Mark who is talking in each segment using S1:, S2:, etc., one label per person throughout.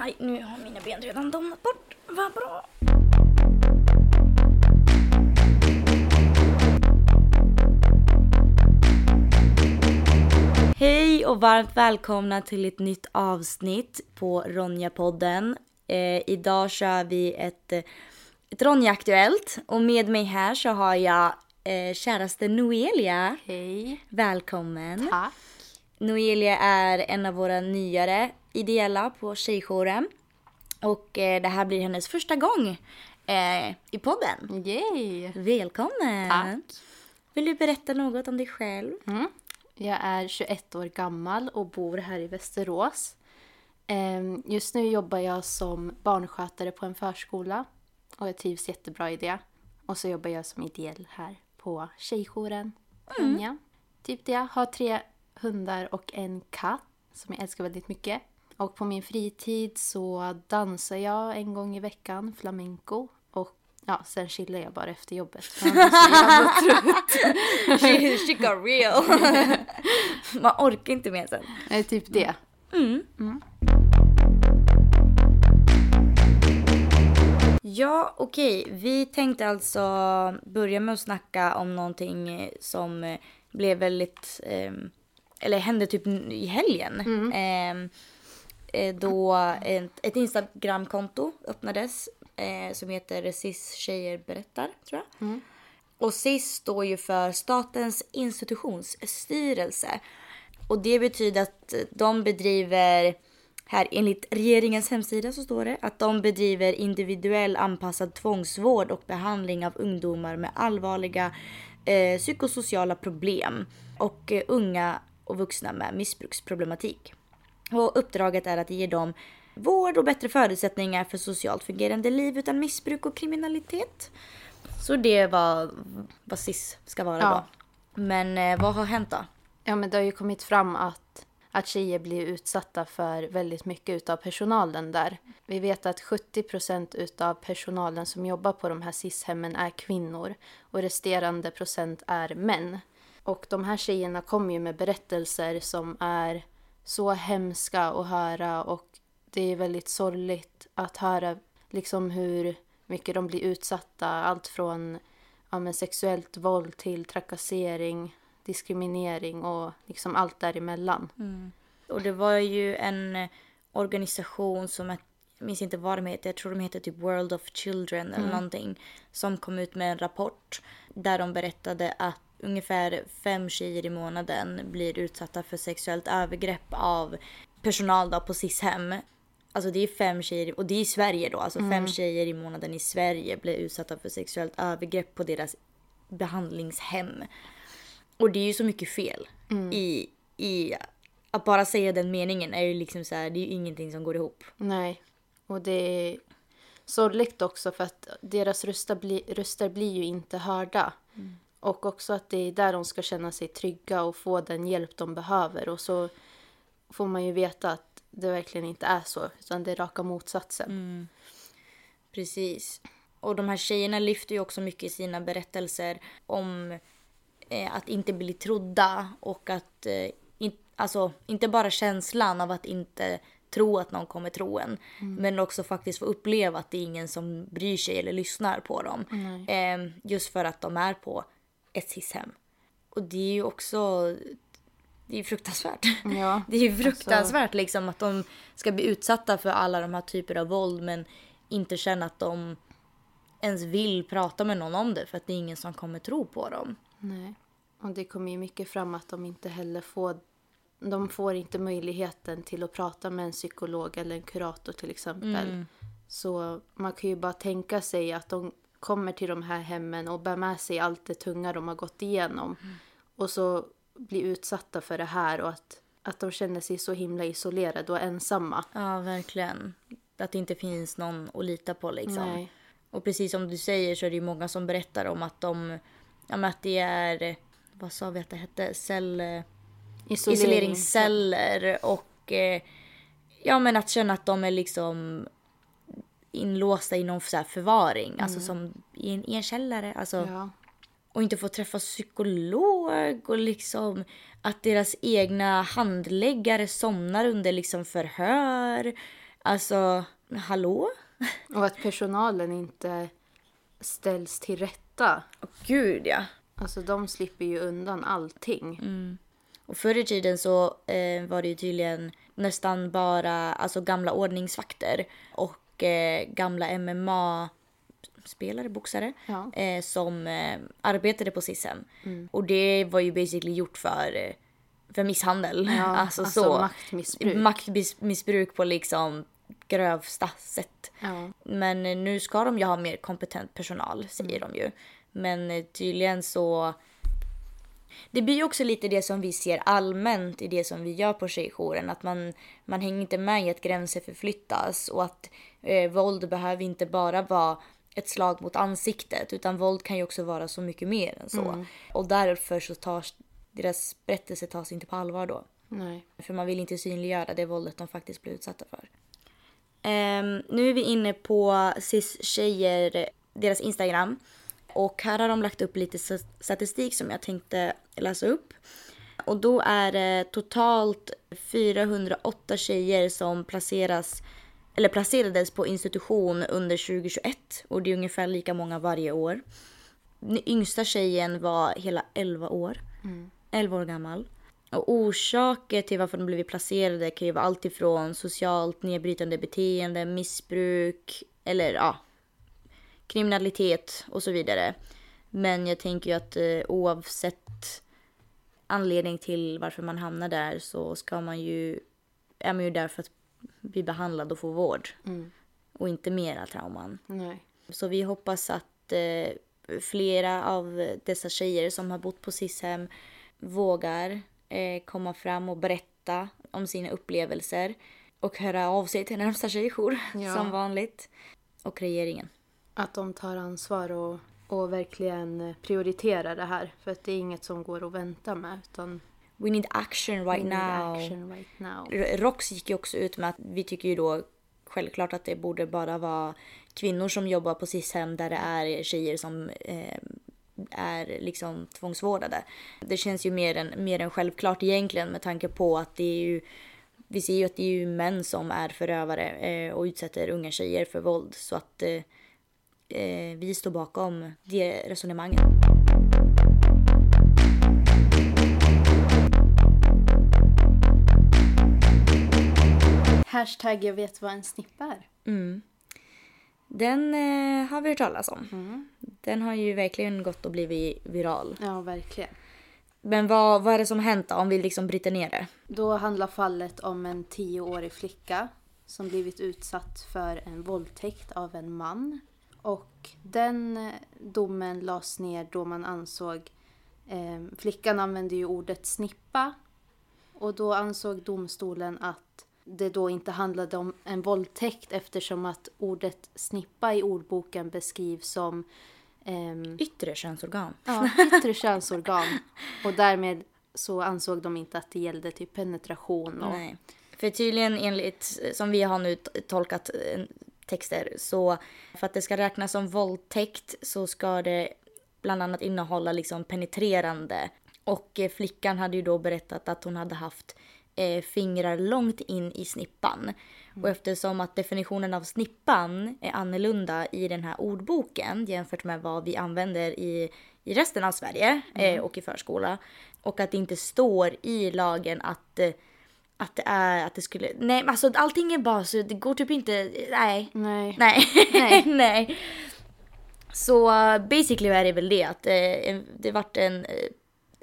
S1: Aj, nu har mina ben redan domnat bort. Vad bra. Hej och varmt välkomna till ett nytt avsnitt på Ronja-podden. Eh, idag kör vi ett, ett Ronja-aktuellt och med mig här så har jag eh, käraste Noelia.
S2: Hej.
S1: Välkommen.
S2: Tack.
S1: Noelia är en av våra nyare ideella på Tjejjouren. Och eh, det här blir hennes första gång eh, i podden.
S2: Yay.
S1: Välkommen!
S2: Tack.
S1: Vill du berätta något om dig själv?
S2: Mm. Jag är 21 år gammal och bor här i Västerås. Ehm, Just nu jobbar jag som barnskötare på en förskola och jag trivs jättebra i det. Och så jobbar jag som ideell här på Tjejjouren. Ronja. Typ det. Jag har tre hundar och en katt som jag älskar väldigt mycket. Och på min fritid så dansar jag en gång i veckan, flamenco. Och ja, sen chillar jag bara efter jobbet. för jag trött.
S1: she, she got real. Man orkar inte mer sen.
S2: Nej, typ det.
S1: Ja, okej. Vi tänkte alltså börja med att snacka om någonting som blev väldigt... Eh, eller hände typ i helgen. Eh, eh, då ett, ett Instagramkonto öppnades eh, som heter SIS tjejer berättar, tror jag. Och SIS står ju för Statens institutionsstyrelse. Och det betyder att de bedriver, här enligt regeringens hemsida så står det, att de bedriver individuell anpassad tvångsvård och behandling av ungdomar med allvarliga eh, psykosociala problem och eh, unga och vuxna med missbruksproblematik. Och uppdraget är att ge dem vård och bättre förutsättningar för socialt fungerande liv utan missbruk och kriminalitet. Så det var vad SIS ska vara
S2: Ja.
S1: då. Men eh, vad har hänt då?
S2: Ja, men det har ju kommit fram att, att tjejer blir utsatta för väldigt mycket utav personalen där. Vi vet att 70 procent utav personalen som jobbar på de här SIS-hemmen är kvinnor och resterande procent är män. Och de här tjejerna kommer ju med berättelser som är så hemska att höra och det är väldigt sorgligt att höra liksom hur mycket de blir utsatta. Allt från ja, sexuellt våld till trakassering, diskriminering och liksom allt däremellan.
S1: Och det var ju en organisation som, jag minns inte vad de heter, jag tror de heter typ World of Children eller någonting. Som kom ut med en rapport där de berättade att ungefär fem tjejer i månaden blir utsatta för sexuellt övergrepp av personal då på SIS-hem. Alltså det är fem tjejer, och det är i Sverige då, alltså fem tjejer i månaden i Sverige blir utsatta för sexuellt övergrepp på deras behandlingshem. Och det är ju så mycket fel i, i att bara säga den meningen är ju liksom så här, det är ju ingenting som går ihop.
S2: Nej, och det är sorgligt också för att deras röster, bli, röster blir ju inte hörda. Och också att det är där de ska känna sig trygga och få den hjälp de behöver. Och så får man ju veta att det verkligen inte är så, utan det är raka motsatsen.
S1: Precis. Och de här tjejerna lyfter ju också mycket i sina berättelser om eh, att inte bli trodda och att eh, in, alltså inte bara känslan av att inte tro att någon kommer tro en. Men också faktiskt få uppleva att det är ingen som bryr sig eller lyssnar på dem. Eh, just för att de är på ett SIS-hem. Och det är ju också det är fruktansvärt.
S2: Ja,
S1: Det är ju fruktansvärt liksom att de ska bli utsatta för alla de här typer av våld men inte känna att de ens vill prata med någon om det för att det är ingen som kommer tro på dem.
S2: Nej. Och det kommer ju mycket fram att de inte heller får de får inte möjligheten till att prata med en psykolog eller en kurator till exempel. Så man kan ju bara tänka sig att de kommer till de här hemmen och bär med sig allt det tunga de har gått igenom. Och så blir utsatta för det här och att, att de känner sig så himla isolerade och ensamma.
S1: Ja, verkligen. Att det inte finns någon att lita på liksom.
S2: Nej.
S1: Och precis som du säger så är det ju många som berättar om att de, ja men att det är, vad sa vi att det hette? Cell...
S2: Isolering.
S1: isoleringsceller och eh, ja men att känna att de är liksom inlåsta i någon så förvaring, alltså som i en, i en källare. Alltså,
S2: Ja.
S1: Och inte få träffa psykolog och liksom att deras egna handläggare somnar under liksom förhör. Alltså, hallå?
S2: Och att personalen inte ställs till rätta.
S1: Åh gud ja.
S2: Alltså de slipper ju undan allting.
S1: Och förr i tiden så eh, var det ju tydligen nästan bara alltså, gamla ordningsvakter och eh, gamla MMA-spelare, boxare,
S2: Ja.
S1: eh, som eh, arbetade på SISM. Och det var ju basically gjort för, eh, för misshandel.
S2: Ja,
S1: alltså,
S2: alltså
S1: så.
S2: maktmissbruk.
S1: Maktmissbruk på liksom grövsta sätt.
S2: Ja.
S1: Men nu ska de ju ha mer kompetent personal, säger de ju. Men eh, tydligen så... Det blir också lite det som vi ser allmänt i det som vi gör på tjejjouren. Att man, man hänger inte med i att gränser förflyttas och att eh, våld behöver inte bara vara ett slag mot ansiktet utan våld kan ju också vara så mycket mer än så. Och därför så tas deras berättelse tas inte på allvar då.
S2: Nej.
S1: För man vill inte synliggöra det våldet de faktiskt blir utsatta för. Ehm, nu är vi inne på cis-tjejer, deras Instagram. Och här har de lagt upp lite statistik som jag tänkte läsa upp. Och då är det totalt 408 tjejer som placeras eller placerades på institution under 2021 och det är ungefär lika många varje år. Den yngsta tjejen var hela 11 år. 11 år gammal. Och orsaker till varför de blivit placerade kan ju vara allt ifrån socialt nedbrytande beteende, missbruk eller ja, kriminalitet och så vidare. Men jag tänker ju att eh, oavsett anledning till varför man hamnar där så ska man ju, är man ju där för att bli behandlad och få vård. Och inte mera trauman.
S2: Nej.
S1: Så vi hoppas att eh, flera av dessa tjejer som har bott på SIS-hem vågar eh, komma fram och berätta om sina upplevelser och höra av sig till närmsta tjejjour
S2: Ja.
S1: som vanligt. Och regeringen.
S2: Att de tar ansvar och, och verkligen prioriterar det här. För att det är inget som går att vänta med. Utan
S1: We need action right
S2: need
S1: now.
S2: action right now.
S1: ROX gick ju också ut med att vi tycker ju då självklart att det borde bara vara kvinnor som jobbar på SIS-hem där det är tjejer som eh, är liksom tvångsvårdade. Det känns ju mer än, mer än självklart egentligen med tanke på att det är ju vi ser ju att det är ju män som är förövare eh, och utsätter unga tjejer för våld så att eh, eh, vi står bakom det resonemanget.
S2: Hashtag jag vet vad en snippa är.
S1: Den eh, har vi hört talas om. Den har ju verkligen gått och blivit viral.
S2: Ja, verkligen.
S1: Men vad, vad är det som hänt då, om vi liksom bryter ner det?
S2: Då handlar fallet om en tioårig flicka som blivit utsatt för en våldtäkt av en man. Och den eh, domen lades ner då man ansåg... Eh, flickan använde ju ordet snippa. Och då ansåg domstolen att det då inte handlade om en våldtäkt eftersom att ordet snippa i ordboken beskrivs som ehm,
S1: Yttre könsorgan.
S2: Ja, yttre könsorgan. Och därmed så ansåg de inte att det gällde typ penetration. Och,
S1: Nej. För tydligen enligt, som vi har nu tolkat texter, så för att det ska räknas som våldtäkt så ska det bland annat innehålla liksom penetrerande. Och eh, flickan hade ju då berättat att hon hade haft eh, fingrar långt in i snippan. Och eftersom att definitionen av snippan är annorlunda i den här ordboken jämfört med vad vi använder i, i resten av Sverige eh, och i förskola. Och att det inte står i lagen att eh, att det är att det skulle, nej alltså allting är bara så, det går typ inte, nej.
S2: Nej.
S1: Nej.
S2: Nej.
S1: nej. Så basically är det väl det att eh, en- det vart en, eh,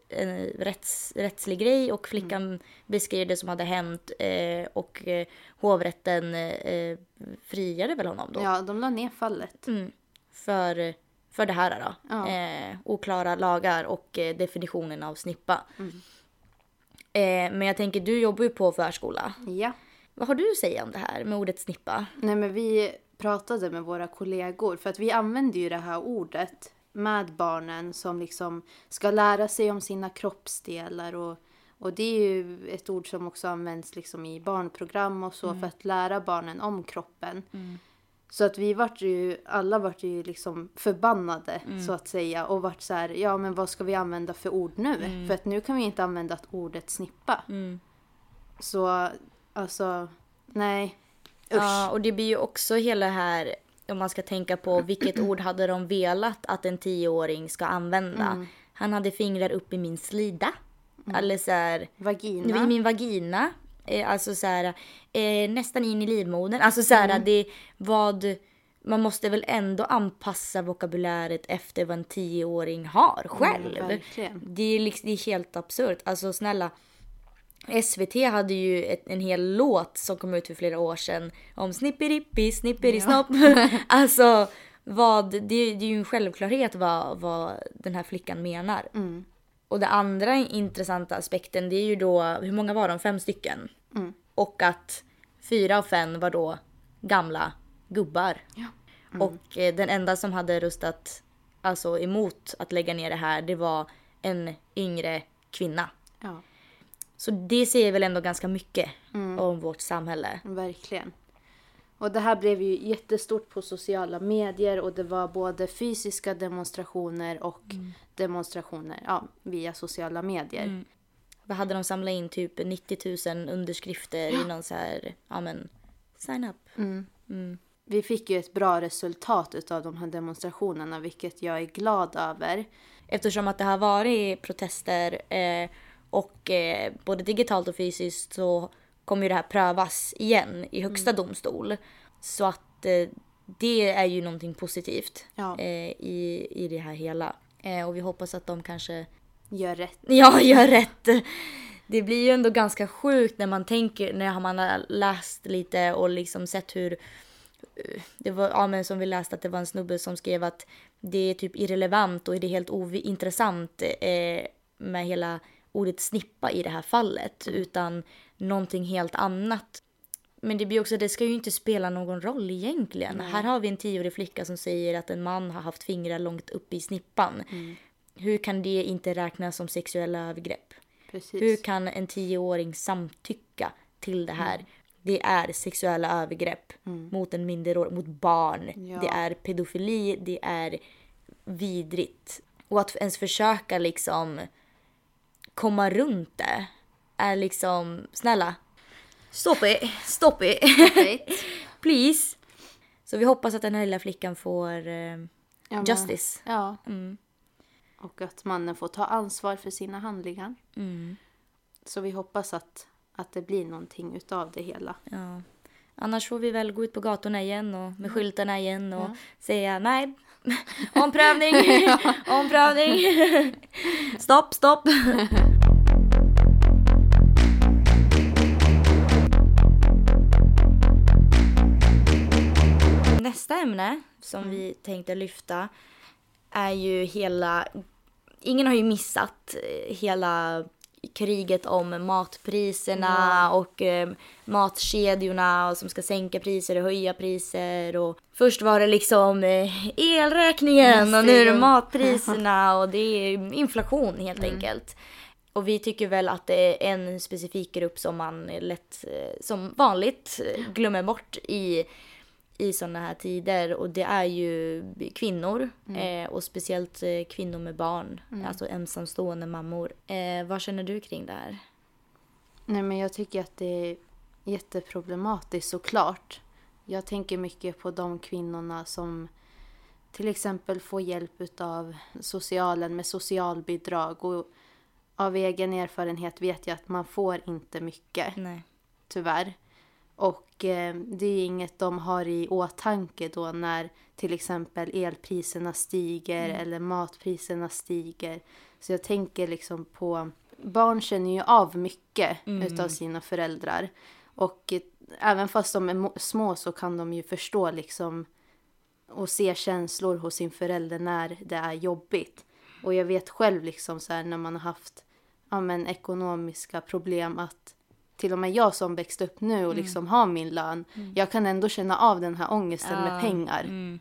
S1: en rätts, rättslig grej och flickan beskrev det som hade hänt eh, och eh, hovrätten eh, friade väl honom då.
S2: Ja, de la ner fallet.
S1: Mm. För, för det här då.
S2: Ja.
S1: Eh, oklara lagar och eh, definitionen av snippa.
S2: Mm.
S1: Eh, men jag tänker, du jobbar ju på förskola.
S2: Ja.
S1: Vad har du att säga om det här med ordet snippa?
S2: Nej, men vi pratade med våra kollegor för att vi använder ju det här ordet med barnen som liksom ska lära sig om sina kroppsdelar och, och det är ju ett ord som också används liksom i barnprogram och så för att lära barnen om kroppen. Så att vi vart ju, alla vart ju liksom förbannade så att säga och vart så här, ja men vad ska vi använda för ord nu? För att nu kan vi inte använda ordet snippa. Så alltså, nej.
S1: Ja, och det blir ju också hela här, om man ska tänka på vilket ord hade de velat att en tioåring ska använda.
S2: Mm.
S1: Han hade fingrar upp i min slida. Eller så här,
S2: Vagina.
S1: i min vagina. Eh, alltså så här, eh, nästan in i livmodern. Alltså så här, det vad... Man måste väl ändå anpassa vokabuläret efter vad en tioåring har själv.
S2: Mm,
S1: det, är liksom, det är helt absurt. Alltså snälla. SVT hade ju ett, en hel låt som kom ut för flera år sedan om snipperippi, snipperisnopp. alltså vad, det, det är ju en självklarhet vad, vad den här flickan menar.
S2: Mm.
S1: Och det andra intressanta aspekten det är ju då, hur många var de? Fem stycken.
S2: Mm.
S1: Och att fyra av fem var då gamla gubbar.
S2: Ja.
S1: Och eh, den enda som hade röstat alltså, emot att lägga ner det här det var en yngre kvinna.
S2: Ja,
S1: Så det säger väl ändå ganska mycket
S2: Mm.
S1: om vårt samhälle.
S2: verkligen. Och det här blev ju jättestort på sociala medier och det var både fysiska demonstrationer och demonstrationer ja, via sociala medier.
S1: Vad hade de samlat in? Typ 90 000 underskrifter i någon så här, ja men, sign up.
S2: Mm. Vi fick ju ett bra resultat utav de här demonstrationerna vilket jag är glad över.
S1: Eftersom att det har varit protester eh, och eh, både digitalt och fysiskt så kommer ju det här prövas igen i högsta domstol. Så att eh, det är ju någonting positivt
S2: Ja.
S1: eh, i, i det här hela. Eh, och vi hoppas att de kanske
S2: Gör rätt.
S1: Ja, gör rätt. Det blir ju ändå ganska sjukt när man tänker, när man har läst lite och liksom sett hur eh, det var, ja men som vi läste att det var en snubbe som skrev att det är typ irrelevant och det är helt ointressant eh, med hela ordet snippa i det här fallet utan någonting helt annat. Men det blir också, det ska ju inte spela någon roll egentligen. Här har vi en tioårig flicka som säger att en man har haft fingrar långt upp i snippan. Hur kan det inte räknas som sexuella övergrepp?
S2: Precis.
S1: Hur kan en tioåring samtycka till det här? Det är sexuella övergrepp mot en minderårig, mot barn.
S2: Ja.
S1: Det är pedofili, det är vidrigt. Och att ens försöka liksom komma runt det är liksom, snälla. Stop it, stop it. Please. Så vi hoppas att den här lilla flickan får eh,
S2: Ja, men-
S1: justice.
S2: Ja.
S1: Mm.
S2: Och att mannen får ta ansvar för sina handlingar.
S1: Mm.
S2: Så vi hoppas att, att det blir någonting utav det hela.
S1: Ja. Annars får vi väl gå ut på gatorna igen och med skyltarna igen och
S2: Ja.
S1: säga nej. Omprövning, omprövning. stopp, stopp. Nästa ämne som vi tänkte lyfta är ju hela... Ingen har ju missat eh, hela kriget om matpriserna och eh, matkedjorna och som ska sänka priser och höja priser. Och först var det liksom eh, elräkningen och nu är det matpriserna och det är inflation helt enkelt. Och vi tycker väl att det är en specifik grupp som man lätt, eh, som vanligt, eh, glömmer bort i i sådana här tider och det är ju kvinnor eh, och speciellt eh, kvinnor med barn, alltså ensamstående mammor. Eh, vad känner du kring det här?
S2: Nej men jag tycker att det är jätteproblematiskt såklart. Jag tänker mycket på de kvinnorna som till exempel får hjälp utav socialen med socialbidrag och av egen erfarenhet vet jag att man får inte mycket
S1: Nej.
S2: tyvärr. Och eh, det är inget de har i åtanke då när till exempel elpriserna stiger eller matpriserna stiger. Så jag tänker liksom på, barn känner ju av mycket utav sina föräldrar. Och eh, även fast de är små så kan de ju förstå liksom och se känslor hos sin förälder när det är jobbigt. Och jag vet själv liksom så här när man har haft ja, men, ekonomiska problem att till och med jag som växt upp nu och liksom har min lön, jag kan ändå känna av den här ångesten med pengar.
S1: Mm.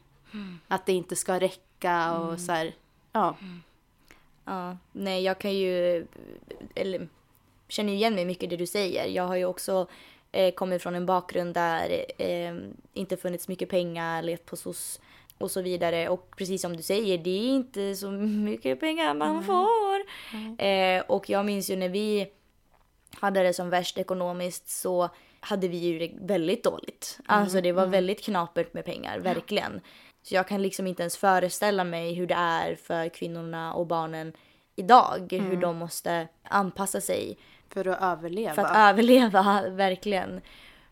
S2: Att det inte ska räcka och så här, ja.
S1: Ja, nej jag kan ju, eller känner ju igen mig mycket i det du säger. Jag har ju också eh, kommit från en bakgrund där eh, inte funnits mycket pengar, levt på SOS och så vidare. Och precis som du säger, det är inte så mycket pengar man får. Eh, och jag minns ju när vi hade det som värst ekonomiskt så hade vi ju det väldigt dåligt. Alltså det var väldigt knapert med pengar, verkligen. Så jag kan liksom inte ens föreställa mig hur det är för kvinnorna och barnen idag. Hur de måste anpassa sig
S2: För att överleva.
S1: för att överleva, verkligen.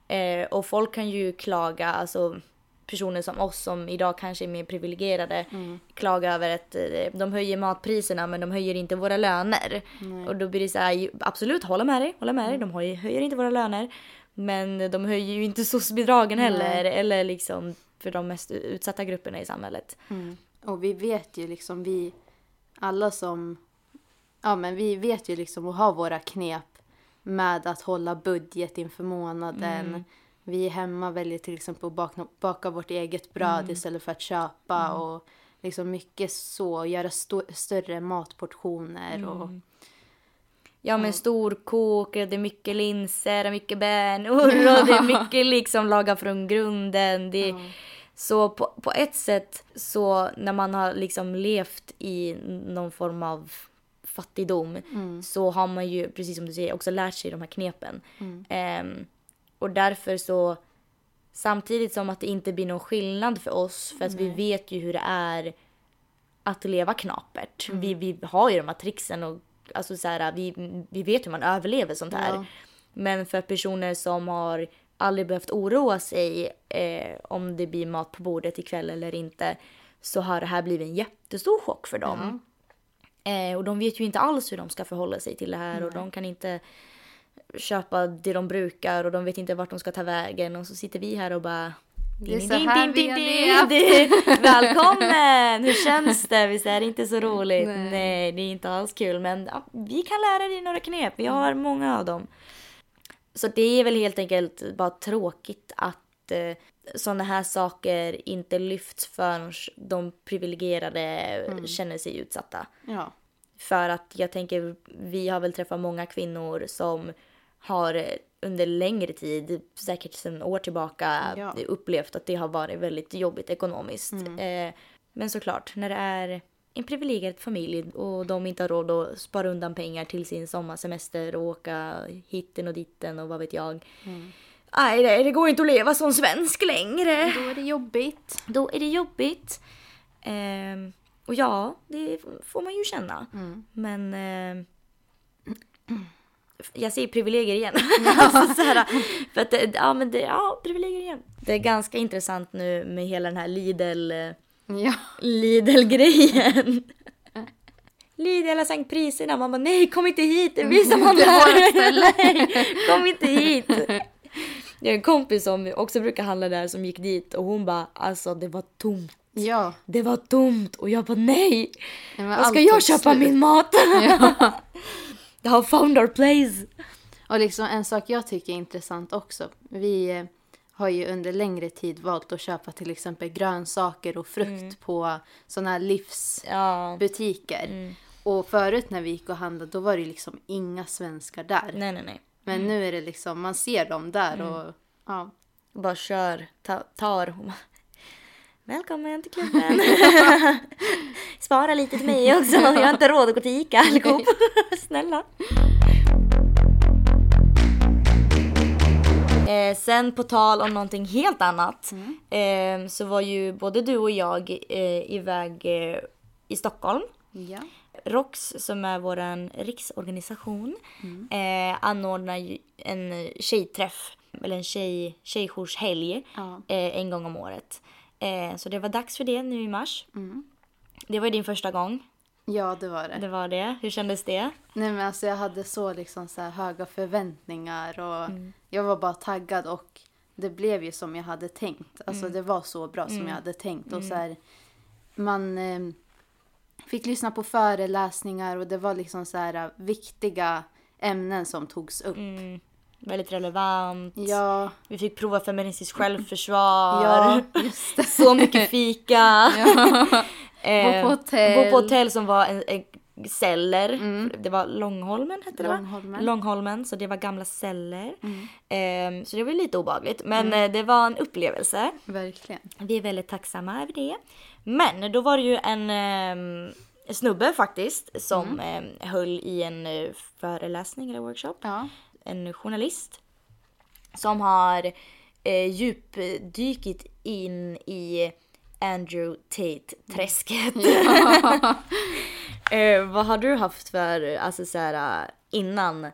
S1: Eh, och folk kan ju klaga, alltså personer som oss som idag kanske är mer privilegierade, klaga över att eh, de höjer matpriserna men de höjer inte våra löner. Och då blir det så här, absolut hålla med dig, hålla med dig, de höjer, höjer inte våra löner. Men de höjer ju inte SOS-bidragen heller, eller liksom för de mest utsatta grupperna i samhället.
S2: Mm. Och vi vet ju liksom, vi alla som, ja men vi vet ju liksom och har våra knep med att hålla budget inför månaden. Vi är hemma väljer till exempel att baka, baka vårt eget bröd istället för att köpa och liksom mycket så, göra sto- större matportioner och
S1: Ja men storkok, det är mycket linser, mycket bönor och det är mycket liksom laga från grunden. Det är, Så på, på ett sätt så när man har liksom levt i någon form av fattigdom så har man ju precis som du säger också lärt sig de här knepen. Ehm, och därför så samtidigt som att det inte blir någon skillnad för oss för att vi vet ju hur det är att leva knapert. Vi, vi har ju de här tricksen och alltså så här, vi, vi vet hur man överlever sånt här.
S2: Ja.
S1: Men för personer som har aldrig behövt oroa sig eh, om det blir mat på bordet ikväll eller inte så har det här blivit en jättestor chock för dem. Eh, och de vet ju inte alls hur de ska förhålla sig till det här och de kan inte köpa det de brukar och de vet inte vart de ska ta vägen och så sitter vi här och bara
S2: Det är så här
S1: din, din, din. Välkommen! Hur känns det? Visst är det inte så roligt?
S2: Nej.
S1: Nej, det är inte alls kul. Men ja, vi kan lära dig några knep. Vi har många av dem. Så det är väl helt enkelt bara tråkigt att eh, sådana här saker inte lyfts förrän de privilegierade känner sig utsatta.
S2: ja.
S1: För att jag tänker, vi har väl träffat många kvinnor som har eh, under längre tid, säkert sedan år tillbaka,
S2: Ja.
S1: upplevt att det har varit väldigt jobbigt ekonomiskt. Eh, men såklart, när det är en privilegierad familj och de inte har råd att spara undan pengar till sin sommarsemester och åka hitten och ditten och vad vet jag. Nej, det, det går inte att leva som svensk längre.
S2: Då är det jobbigt.
S1: Då är det jobbigt. Ehm, och ja, det får man ju känna. Men eh, jag säger privilegier igen. alltså, så här, för att det, ja, men det, ja, privilegier igen. Det är ganska intressant nu med hela den här Lidl, eh,
S2: Ja.
S1: Lidl-grejen. Lidl har sänkt priserna. Man bara nej, kom inte hit. Det
S2: Det är vårt ställe.
S1: nej, kom inte hit. Jag har en kompis som också brukar handla där som gick dit och hon bara alltså det var tomt.
S2: Ja.
S1: Det var tomt och jag bara nej. Vad ska jag köpa
S2: slut.
S1: min mat?
S2: Ja.
S1: Jag har found our place.
S2: Och liksom en sak jag tycker är intressant också. Vi eh, har ju under längre tid valt att köpa till exempel grönsaker och frukt
S1: Mm.
S2: på sådana här livsbutiker.
S1: Ja.
S2: Och förut när vi gick och handlade då var det liksom inga svenskar där.
S1: Nej nej nej.
S2: Men nu är det liksom, man ser dem där
S1: Mm.
S2: och ja.
S1: Bara kör, ta, tar. Välkommen till klubben. Spara lite till mig också. Jag har inte råd att gå till Ica eller Coop. Snälla. Eh, sen på tal om någonting helt annat eh, så var ju både du och jag eh, iväg eh, i Stockholm.
S2: Ja.
S1: ROX som är vår riksorganisation eh, anordnar en tjejträff eller en tjej, tjejjourshelg
S2: Ja.
S1: eh, en gång om året. Eh, så det var dags för det nu i mars. Det var ju din första gång.
S2: Ja, det var det.
S1: Det var det. Hur kändes det?
S2: Nej men alltså jag hade så liksom så höga förväntningar och
S1: Mm.
S2: jag var bara taggad och det blev ju som jag hade tänkt. Alltså
S1: Mm.
S2: det var så bra som jag hade tänkt och så här, man eh, fick lyssna på föreläsningar och det var liksom så här viktiga ämnen som togs upp.
S1: Mm, väldigt relevant.
S2: Ja,
S1: Vi fick prova feministiskt självförsvar.
S2: ja.
S1: Så mycket fika.
S2: Bo
S1: Eh,
S2: på hotell. Mm.
S1: Bo på hotell som var en, en celler. Det var Långholmen hette det va?
S2: Långholmen.
S1: Långholmen, så det var gamla celler.
S2: Mm.
S1: Eh, så det var lite obagligt. Men eh, det var en upplevelse.
S2: Verkligen.
S1: Vi är väldigt tacksamma över det. Men då var det ju en eh, snubbe faktiskt som
S2: Mm.
S1: eh, höll i en eh, föreläsning eller workshop.
S2: Ja.
S1: En journalist. som har eh, djupdykit in i Andrew Tate-träsket. eh, vad har du haft för, alltså så här, innan?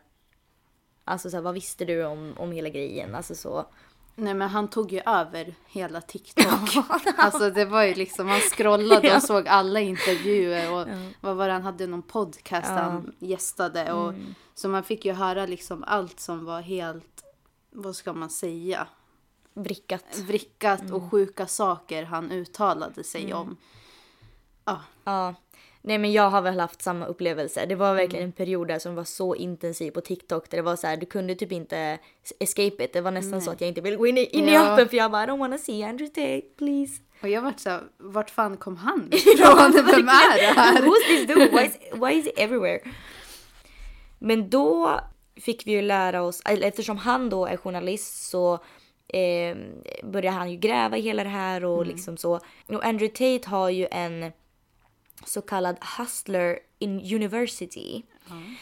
S1: Alltså så här, vad visste du om, om hela grejen? Alltså så.
S2: Nej men han tog ju över hela TikTok. alltså det var ju liksom, han scrollade och såg alla intervjuer och ja. vad var det, han hade någon podcast ja. han gästade och mm. Så man fick ju höra liksom allt som var helt, vad ska man säga?
S1: Vrickat.
S2: Vrickat mm. och sjuka saker han uttalade sig mm. om.
S1: Ja. ja. Nej men jag har väl haft samma upplevelse. Det var verkligen mm. en period där som var så intensiv på TikTok där det var så här, du kunde typ inte escape it. Det var nästan Nej. så att jag inte ville gå in i, in ja. i appen för jag bara I don't wanna see Andrew Tate please.
S2: Och jag vart såhär, vart fan kom han ifrån? Vem är det här?
S1: Who's this dude? Why is, why is he everywhere? Men då fick vi ju lära oss, eftersom han då är journalist så eh, började han ju gräva i hela det här och mm. liksom så. Och Andrew Tate har ju en så kallad Hustler in University. Mm.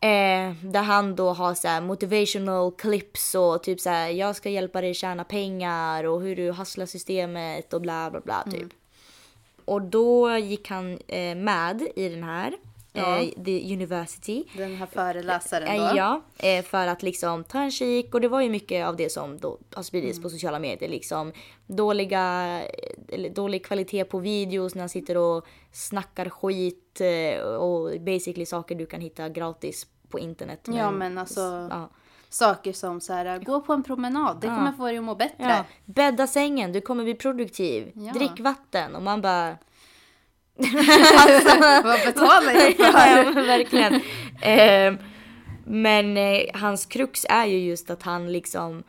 S1: Eh, där han då har så motivational clips och typ så här, jag ska hjälpa dig tjäna pengar och hur du hustlar systemet och bla bla bla typ. Mm. Och då gick han eh, med i den här ja. eh, The University.
S2: Den här föreläsaren då?
S1: ja, eh, för att liksom ta en kik och det var ju mycket av det som då har spridits mm. på sociala medier. Liksom dåliga, eller dålig kvalitet på videos när han sitter och snackar skit eh, och basically saker du kan hitta gratis på internet.
S2: Men, ja men alltså ja. saker som så här, gå på en promenad, det kommer få dig att må bättre. Ja.
S1: Bädda sängen, du kommer bli produktiv. Ja. Drick vatten och man bara
S2: alltså, vad betalar jag för?
S1: ja, men verkligen. Eh, men eh, hans krux är ju just att han liksom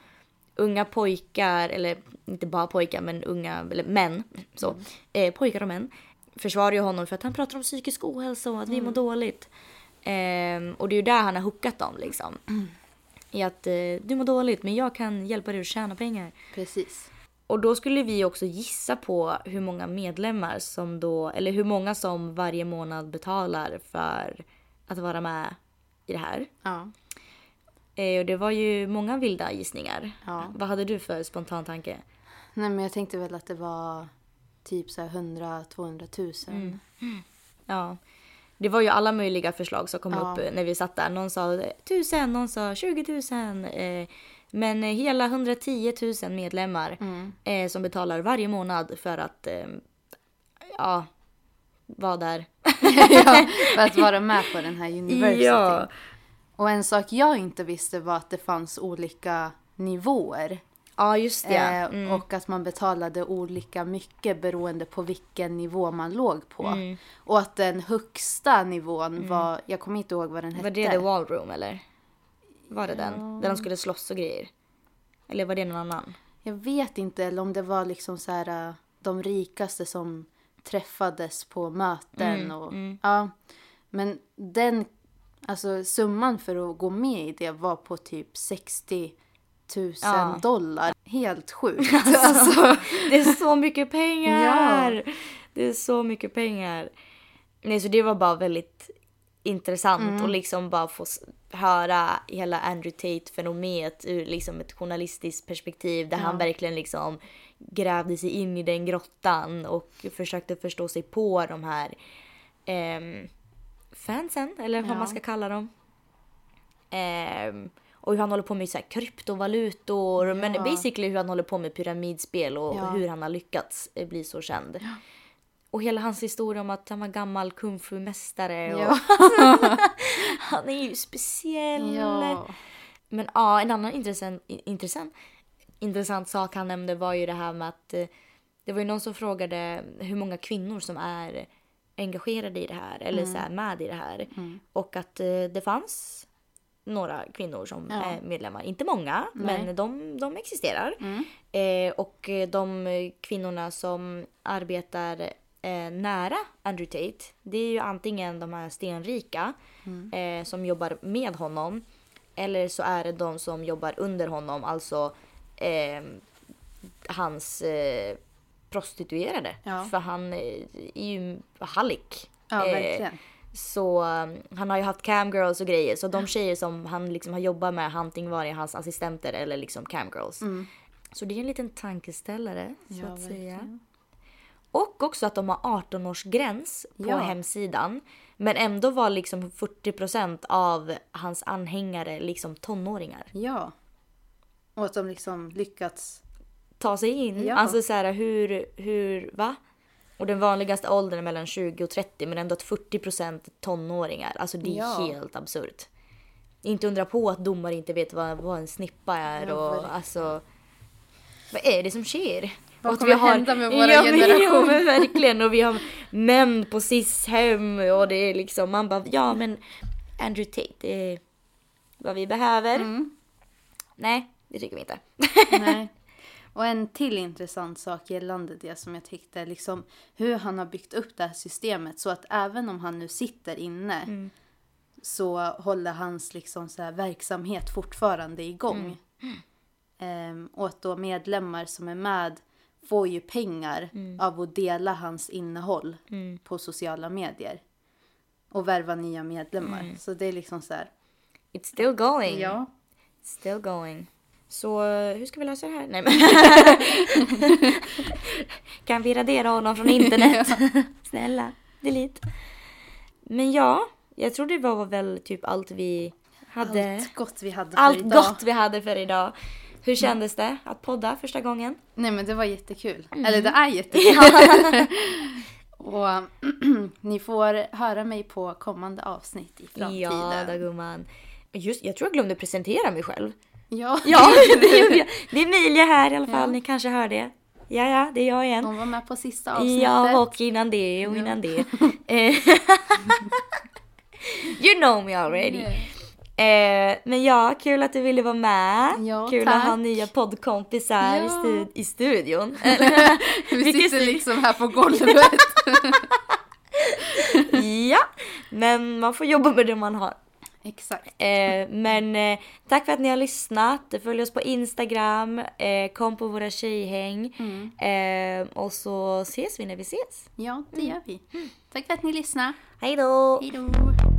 S1: unga pojkar, eller inte bara pojkar men unga, eller män, så, eh, pojkar och män försvarar ju honom för att han pratar om psykisk ohälsa och att mm. vi mår dåligt. Eh, och det är ju där han har hookat dem liksom. Mm. I att eh, du mår dåligt men jag kan hjälpa dig att tjäna pengar.
S2: Precis.
S1: Och då skulle vi också gissa på hur många medlemmar som då, eller hur många som varje månad betalar för att vara med i det här. Ja. Eh, och det var ju många vilda gissningar. Ja. Vad hade du för spontan tanke?
S2: Nej men jag tänkte väl att det var typ så 100-200 tusen. Mm.
S1: Ja. Det var ju alla möjliga förslag som kom ja. upp när vi satt där. Någon sa tusen, någon sa 20 tusen. Eh, men eh, hela 110 000 medlemmar mm. eh, som betalar varje månad för att eh, ja, vara där.
S2: ja, för att vara med på den här university. Ja. Och en sak jag inte visste var att det fanns olika nivåer.
S1: Ja, just det.
S2: Eh, mm. Och att man betalade olika mycket beroende på vilken nivå man låg på. Mm. Och att den högsta nivån mm. var, jag kommer inte ihåg vad den hette.
S1: Var det The Wall Room eller? Var det ja. den? Där de skulle slåss och grejer? Eller var det någon annan?
S2: Jag vet inte, eller om det var liksom så här äh, de rikaste som träffades på möten mm, och mm. ja. Men den, alltså summan för att gå med i det var på typ 60 000 ja. dollar. Helt sjukt. Alltså,
S1: alltså, det är så mycket pengar! Ja. Det är så mycket pengar. Nej, så det var bara väldigt intressant mm. och liksom bara få höra hela Andrew Tate-fenomenet ur liksom ett journalistiskt perspektiv där ja. han verkligen liksom grävde sig in i den grottan och försökte förstå sig på de här eh, fansen, eller vad ja. man ska kalla dem. Eh, och hur han håller på med så här kryptovalutor, ja. men basically hur han håller på med pyramidspel och hur han har lyckats bli så känd. Och hela hans historia om att han var gammal kung fu-mästare. Och... Ja. han är ju speciell. Ja. Men ja, en annan intressant, intressant, intressant sak han nämnde var ju det här med att eh, det var ju någon som frågade hur många kvinnor som är engagerade i det här eller mm. så här, med i det här. Mm. Och att eh, det fanns några kvinnor som ja. är medlemmar. Inte många, Nej. men de, de existerar. Mm. Eh, och de kvinnorna som arbetar eh, nära Andrew Tate, det är ju antingen de här stenrika mm. eh, som jobbar med honom eller så är det de som jobbar under honom, alltså eh, hans eh, prostituerade. Ja. För han eh, är ju hallick.
S2: Ja, verkligen.
S1: Så um, han har ju haft camgirls och grejer. Så de tjejer som han liksom har jobbat med har antingen varit hans assistenter eller liksom camgirls. Så det är en liten tankeställare så
S2: Mm. Ja,
S1: att säga. Och också att de har 18-årsgräns på
S2: Ja.
S1: hemsidan. Men ändå var liksom 40% av hans anhängare liksom tonåringar.
S2: Ja. Och att de liksom lyckats...
S1: Ta sig in.
S2: Ja.
S1: Alltså så här hur, hur, va? Och den vanligaste åldern är mellan 20 och 30 men ändå att 40% tonåringar. Alltså det är
S2: Ja.
S1: helt absurt. Inte undra på att domare inte vet vad, vad en snippa är och alltså... Vad är det som sker?
S2: Vad
S1: Och att
S2: kommer hända med vår
S1: ja, men-
S2: generation?
S1: Ja men verkligen och vi har män på SIS-hem och det är liksom man bara ja men Andrew Tate det är vad vi behöver.
S2: Mm.
S1: Nej det tycker vi inte.
S2: Nej. Och en till intressant sak gällande det som jag tyckte liksom hur han har byggt upp det här systemet så att även om han nu sitter inne så håller hans liksom så här verksamhet fortfarande igång. Ehm, och att då medlemmar som är med får ju pengar av att dela hans innehåll på sociala medier. Och värva nya medlemmar. Så det är liksom så här.
S1: It's still going.
S2: Ja.
S1: Still going. Så eh, hur ska vi lösa det här? Nej men. kan vi radera honom från internet? Snälla, delete. Men ja, jag tror det var väl typ allt vi hade.
S2: Allt gott vi hade för
S1: Allt
S2: idag.
S1: gott vi hade för idag. Hur kändes det att podda första gången?
S2: Nej men det var jättekul.
S1: Mm.
S2: Eller det är jättekul. och ni får höra mig på kommande avsnitt i framtiden.
S1: Ja, då gumman. Just, jag tror jag glömde presentera mig själv.
S2: Ja.
S1: Ja, det gjorde jag. Det är Emilia här i alla fall, ni kanske hör det. Ja, ja, det är jag igen.
S2: Hon var med på sista avsnittet.
S1: Ja, och innan det och innan det. Eh, you know me already. Eh, men ja, kul att du ville vara med.
S2: Ja,
S1: kul
S2: tack.
S1: att ha nya poddkompisar i,
S2: Ja.
S1: stu- i studion.
S2: Vi sitter liksom här på golvet.
S1: ja, men man får jobba med det man har.
S2: Exakt.
S1: Eh, men eh, tack för att ni har lyssnat. Följ oss på Instagram, eh, kom på våra tjejhäng eh, och så ses vi när vi ses.
S2: Ja, det gör vi. Tack för att ni lyssnade.
S1: Hej då!
S2: Hej då.